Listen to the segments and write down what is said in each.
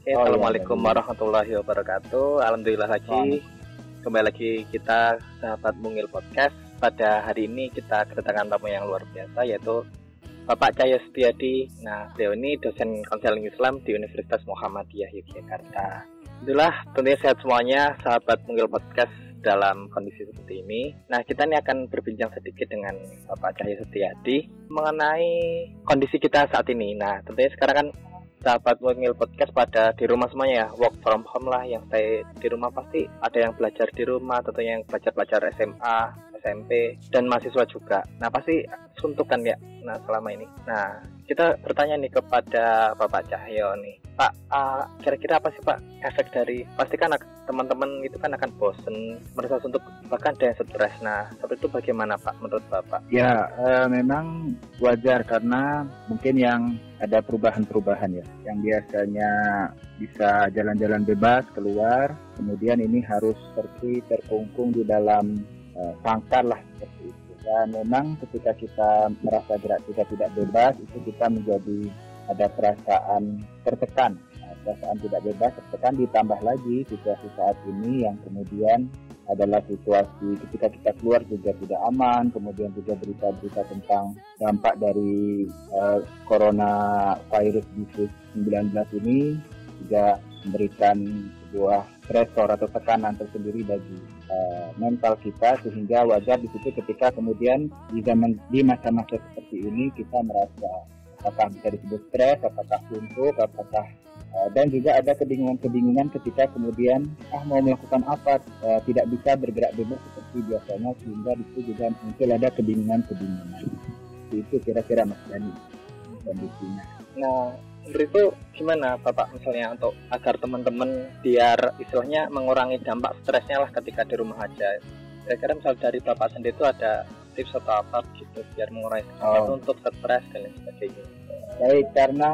Oke, oh, Assalamualaikum iya, warahmatullahi wabarakatuh. Alhamdulillah lagi kembali lagi kita sahabat Mungil Podcast. Pada hari ini kita kedatangan tamu yang luar biasa yaitu Bapak Cahyo Setiadi. Nah, beliau ini dosen konseling Islam di Universitas Muhammadiyah Yogyakarta. Alhamdulillah tentunya sehat semuanya sahabat Mungil Podcast dalam kondisi seperti ini. Nah, kita ini akan berbincang sedikit dengan Bapak Cahyo Setiadi mengenai kondisi kita saat ini. Nah, tentunya sekarang kan sahabat Wengil Podcast pada di rumah semuanya ya. Work from home lah yang stay di rumah pasti ada yang belajar di rumah tentunya yang belajar-belajar SMA SMP dan mahasiswa juga. Nah pasti suntuk kan ya nah selama ini. Nah kita bertanya nih kepada Bapak Cahyo nih. Pak uh, kira-kira apa sih Pak efek dari pasti kan teman-teman itu kan akan bosen merasa suntuk bahkan ada yang stres. Nah seperti itu bagaimana Pak menurut Bapak? Ya uh, memang wajar karena mungkin yang ada perubahan-perubahan ya yang biasanya bisa jalan-jalan bebas keluar kemudian ini harus seperti terkungkung di dalam uh, sangkar lah dan memang ketika kita merasa gerak kita tidak bebas itu kita menjadi ada perasaan tertekan. Nah, perasaan tidak bebas tertekan ditambah lagi situasi saat ini yang kemudian adalah situasi ketika kita keluar juga tidak aman, kemudian juga berita-berita tentang dampak dari uh, corona virus disease 19 ini juga memberikan sebuah stresor atau tekanan tersendiri bagi uh, mental kita sehingga wajar di situ ketika kemudian di zaman di masa-masa seperti ini kita merasa apakah bisa disebut stres, apakah suntuk, apakah Uh, dan juga ada kebingungan-kebingungan ketika kemudian ah mau melakukan apa uh, tidak bisa bergerak bebas seperti biasanya sehingga itu juga muncul ada kebingungan-kebingungan itu kira-kira mas Dani kondisinya. Nah menurut itu gimana Bapak misalnya untuk agar teman-teman biar istilahnya mengurangi dampak stresnya lah ketika di rumah aja kira-kira misal dari Bapak sendiri itu ada tips atau apa gitu biar mengurangi oh. untuk stres dan lain sebagainya baik karena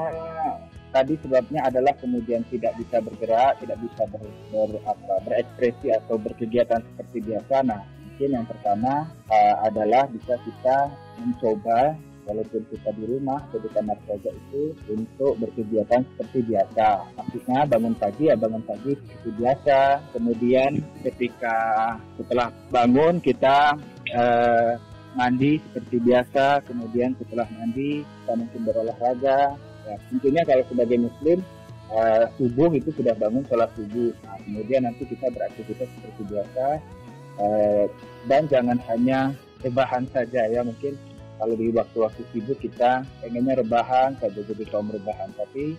tadi sebabnya adalah kemudian tidak bisa bergerak, tidak bisa ber, ber, apa, berekspresi atau berkegiatan seperti biasa. Nah, mungkin yang pertama uh, adalah bisa kita mencoba walaupun kita di rumah kamar saja itu untuk berkegiatan seperti biasa. Maksudnya bangun pagi ya bangun pagi seperti biasa. Kemudian ketika setelah bangun kita uh, mandi seperti biasa. Kemudian setelah mandi kita mungkin berolahraga Ya, tentunya kalau sebagai muslim uh, subuh itu sudah bangun sholat subuh. Nah, kemudian nanti kita beraktivitas seperti biasa uh, dan jangan hanya rebahan saja ya mungkin kalau di waktu-waktu sibuk kita pengennya rebahan saja jadi kaum rebahan. Tapi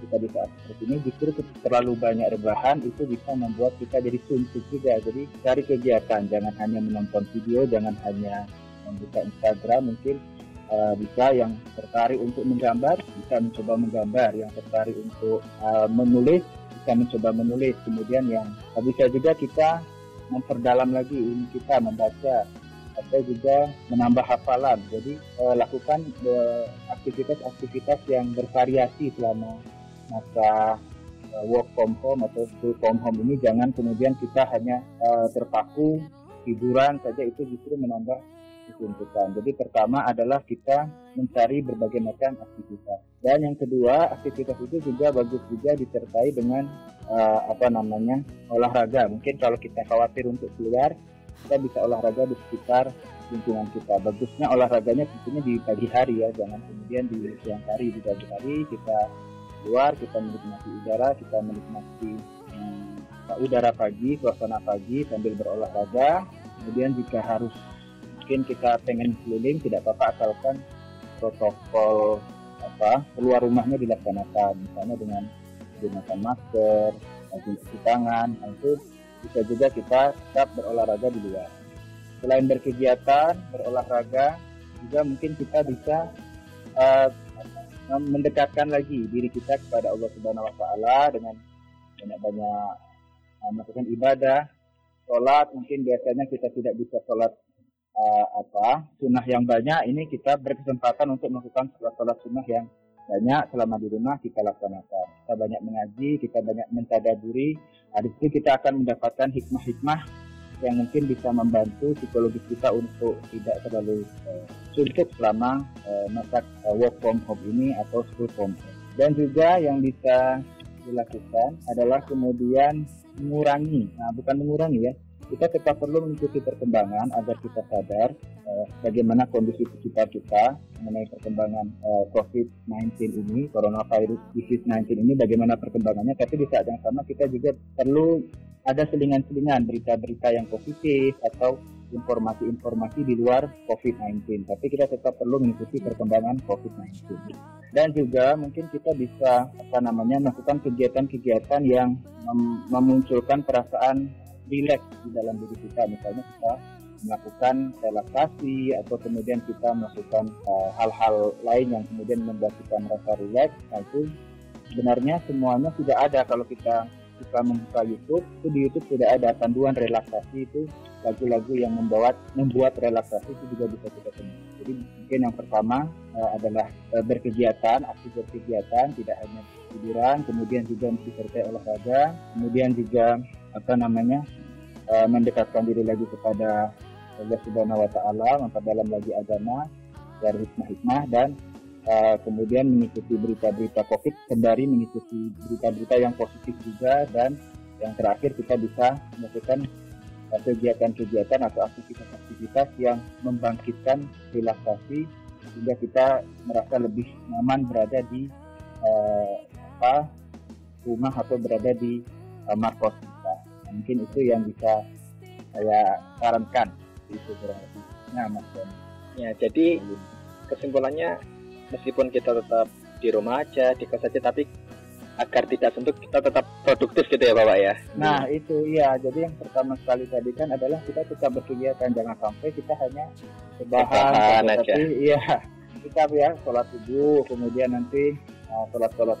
kita di saat seperti ini justru terlalu banyak rebahan itu bisa membuat kita jadi suntuk juga. Jadi cari kegiatan. Jangan hanya menonton video jangan hanya membuka Instagram. Mungkin uh, bisa yang tertarik untuk menggambar bisa mencoba menggambar. Yang tertarik untuk uh, menulis bisa mencoba menulis. Kemudian yang bisa juga kita memperdalam lagi ini kita membaca atau juga menambah hafalan jadi uh, lakukan aktivitas-aktivitas uh, yang bervariasi selama masa uh, work from home atau school from home ini jangan kemudian kita hanya terpaku hiburan saja itu justru menambah dituntutan. Jadi pertama adalah kita mencari berbagai macam aktivitas. Dan yang kedua, aktivitas itu juga bagus juga disertai dengan uh, apa namanya olahraga. Mungkin kalau kita khawatir untuk keluar, kita bisa olahraga di sekitar lingkungan kita. Bagusnya olahraganya tentunya di pagi hari ya, jangan kemudian di siang hari. Di pagi hari kita keluar, kita menikmati udara, kita menikmati hmm, udara pagi, suasana pagi sambil berolahraga. Kemudian jika harus mungkin kita pengen keliling tidak apa-apa asalkan protokol apa keluar rumahnya dilaksanakan misalnya dengan menggunakan masker cuci tangan nah, itu bisa juga kita tetap berolahraga di luar. Selain berkegiatan berolahraga juga mungkin kita bisa uh, mendekatkan lagi diri kita kepada Allah Subhanahu Wa Taala dengan banyak-banyak uh, melakukan ibadah sholat. Mungkin biasanya kita tidak bisa sholat uh, apa sunnah yang banyak. Ini kita berkesempatan untuk melakukan sholat-sholat sunnah yang banyak selama di rumah kita laksanakan. Kita banyak mengaji, kita banyak mentadaburi. Nah, di situ kita akan mendapatkan hikmah-hikmah yang mungkin bisa membantu psikologis kita untuk tidak terlalu uh, suntuk selama uh, masa uh, work from home ini atau school from home. Dan juga yang bisa dilakukan adalah kemudian mengurangi, nah bukan mengurangi ya, kita tetap perlu mengikuti perkembangan agar kita sadar uh, bagaimana kondisi sekitar kita mengenai perkembangan uh, COVID-19 ini, coronavirus disease 19 ini, bagaimana perkembangannya. Tapi di saat yang sama kita juga perlu ada selingan-selingan berita-berita yang positif atau informasi-informasi di luar COVID-19. Tapi kita tetap perlu mengikuti perkembangan COVID-19. Dan juga mungkin kita bisa apa namanya melakukan kegiatan-kegiatan yang mem memunculkan perasaan rileks di dalam diri kita. Misalnya kita melakukan relaksasi atau kemudian kita melakukan eh, hal-hal uh, lain yang kemudian membuat kita merasa rileks nah itu sebenarnya semuanya sudah ada. Kalau kita kita membuka YouTube itu di YouTube sudah ada. Panduan relaksasi itu lagu-lagu yang membuat membuat relaksasi itu juga bisa kita temukan. Jadi mungkin yang pertama uh, adalah uh, berkegiatan aktif berkegiatan tidak hanya tiduran kemudian juga disertai olahraga kemudian juga apa namanya uh, mendekatkan diri lagi kepada Allah Subhanahu wa taala, memperdalam lagi agama dari hikmah-hikmah dan uh, kemudian mengikuti berita-berita Covid sembari mengikuti berita-berita yang positif juga dan yang terakhir kita bisa melakukan uh, kegiatan-kegiatan atau aktivitas-aktivitas yang membangkitkan relaksasi sehingga kita merasa lebih nyaman berada di uh, apa rumah atau berada di kamar kos mungkin itu yang bisa saya sarankan. Itu berarti nah mas ya jadi kesimpulannya meskipun kita tetap di rumah aja di kos aja tapi agar tidak suntuk kita tetap produktif gitu ya bapak ya? Nah hmm. itu iya. Jadi yang pertama sekali tadi kan adalah kita tetap berkegiatan. Jangan sampai kita hanya sebahan tapi iya kita ya sholat subuh kemudian nanti uh, sholat sholat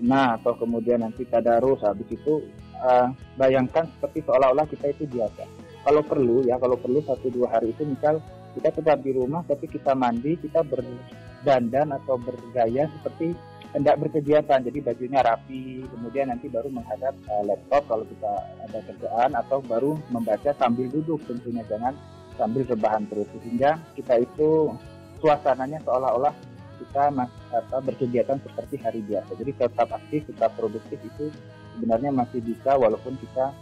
nah atau kemudian nanti tadarus. Habis itu uh, bayangkan seperti seolah-olah kita itu biasa. Kalau perlu ya, kalau perlu satu dua hari itu misal kita tetap di rumah tapi kita mandi, kita berdandan atau bergaya seperti hendak berkegiatan. Jadi bajunya rapi, kemudian nanti baru menghadap uh, laptop kalau kita ada kerjaan atau baru membaca sambil duduk tentunya jangan sambil rebahan terus sehingga kita itu suasananya seolah-olah kita mas, apa, berkegiatan seperti hari biasa. Jadi tetap aktif, tetap produktif itu sebenarnya masih bisa walaupun kita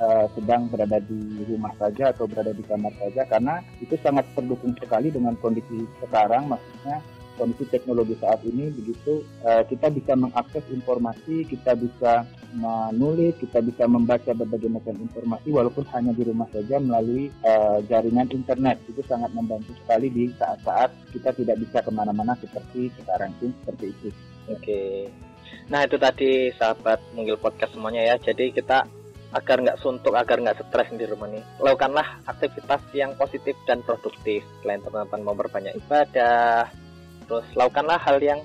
uh, sedang berada di rumah saja atau berada di kamar saja. Karena itu sangat pendukung sekali dengan kondisi sekarang. Maksudnya kondisi teknologi saat ini begitu uh, kita bisa mengakses informasi kita bisa menulis kita bisa membaca berbagai macam informasi walaupun hanya di rumah saja melalui uh, jaringan internet. Itu sangat membantu sekali di saat-saat kita tidak bisa ke mana-mana seperti sekarang pun seperti itu. Oke. okay. Nah itu tadi sahabat mungil podcast semuanya ya. Jadi kita agar nggak suntuk, agar nggak stres di rumah nih, lakukanlah aktivitas yang positif dan produktif. Selain teman-teman mau berbanyak ibadah, terus lakukanlah hal yang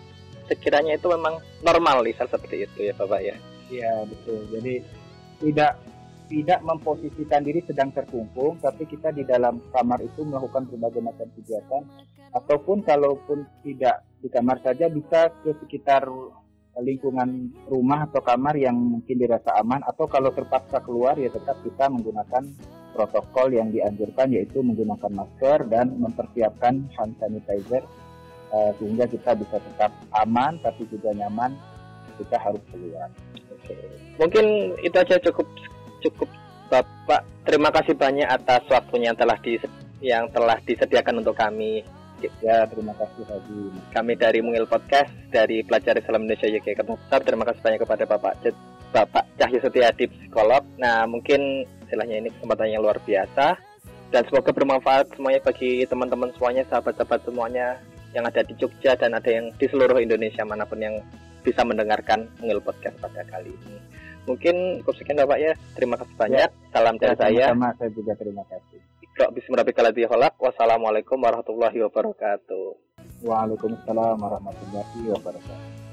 sekiranya itu memang normal Lisa seperti itu ya Bapak ya. Iya betul. Jadi tidak tidak memposisikan diri sedang terkungkung, tapi kita di dalam kamar itu melakukan berbagai macam kegiatan, ataupun kalaupun tidak di kamar saja bisa ke sekitar lingkungan rumah atau kamar yang mungkin dirasa aman atau kalau terpaksa keluar ya tetap kita menggunakan protokol yang dianjurkan yaitu menggunakan masker dan mempersiapkan hand sanitizer uh, sehingga kita bisa tetap aman tapi juga nyaman kita harus keluar. Mungkin itu aja cukup cukup Bapak. Terima kasih banyak atas waktunya yang telah di yang telah disediakan untuk kami Ya, terima kasih Haji. Kami dari Mungil Podcast, dari Pelajar Islam Indonesia Ketua Terima kasih banyak kepada Bapak Bapak Cahyo Setiadi, psikolog. Nah, mungkin istilahnya ini kesempatan yang luar biasa. Dan semoga bermanfaat semuanya bagi teman-teman semuanya, sahabat-sahabat semuanya yang ada di Jogja dan ada yang di seluruh Indonesia mana pun yang bisa mendengarkan Mungil Podcast pada kali ini. Mungkin cukup sekian Bapak ya. Terima kasih banyak. Ya. Salam dari ya, saya. Sama saya juga terima kasih. Iqra bismillahirrahmanirrahim holak. Wassalamualaikum warahmatullahi wabarakatuh. Waalaikumsalam warahmatullahi wabarakatuh.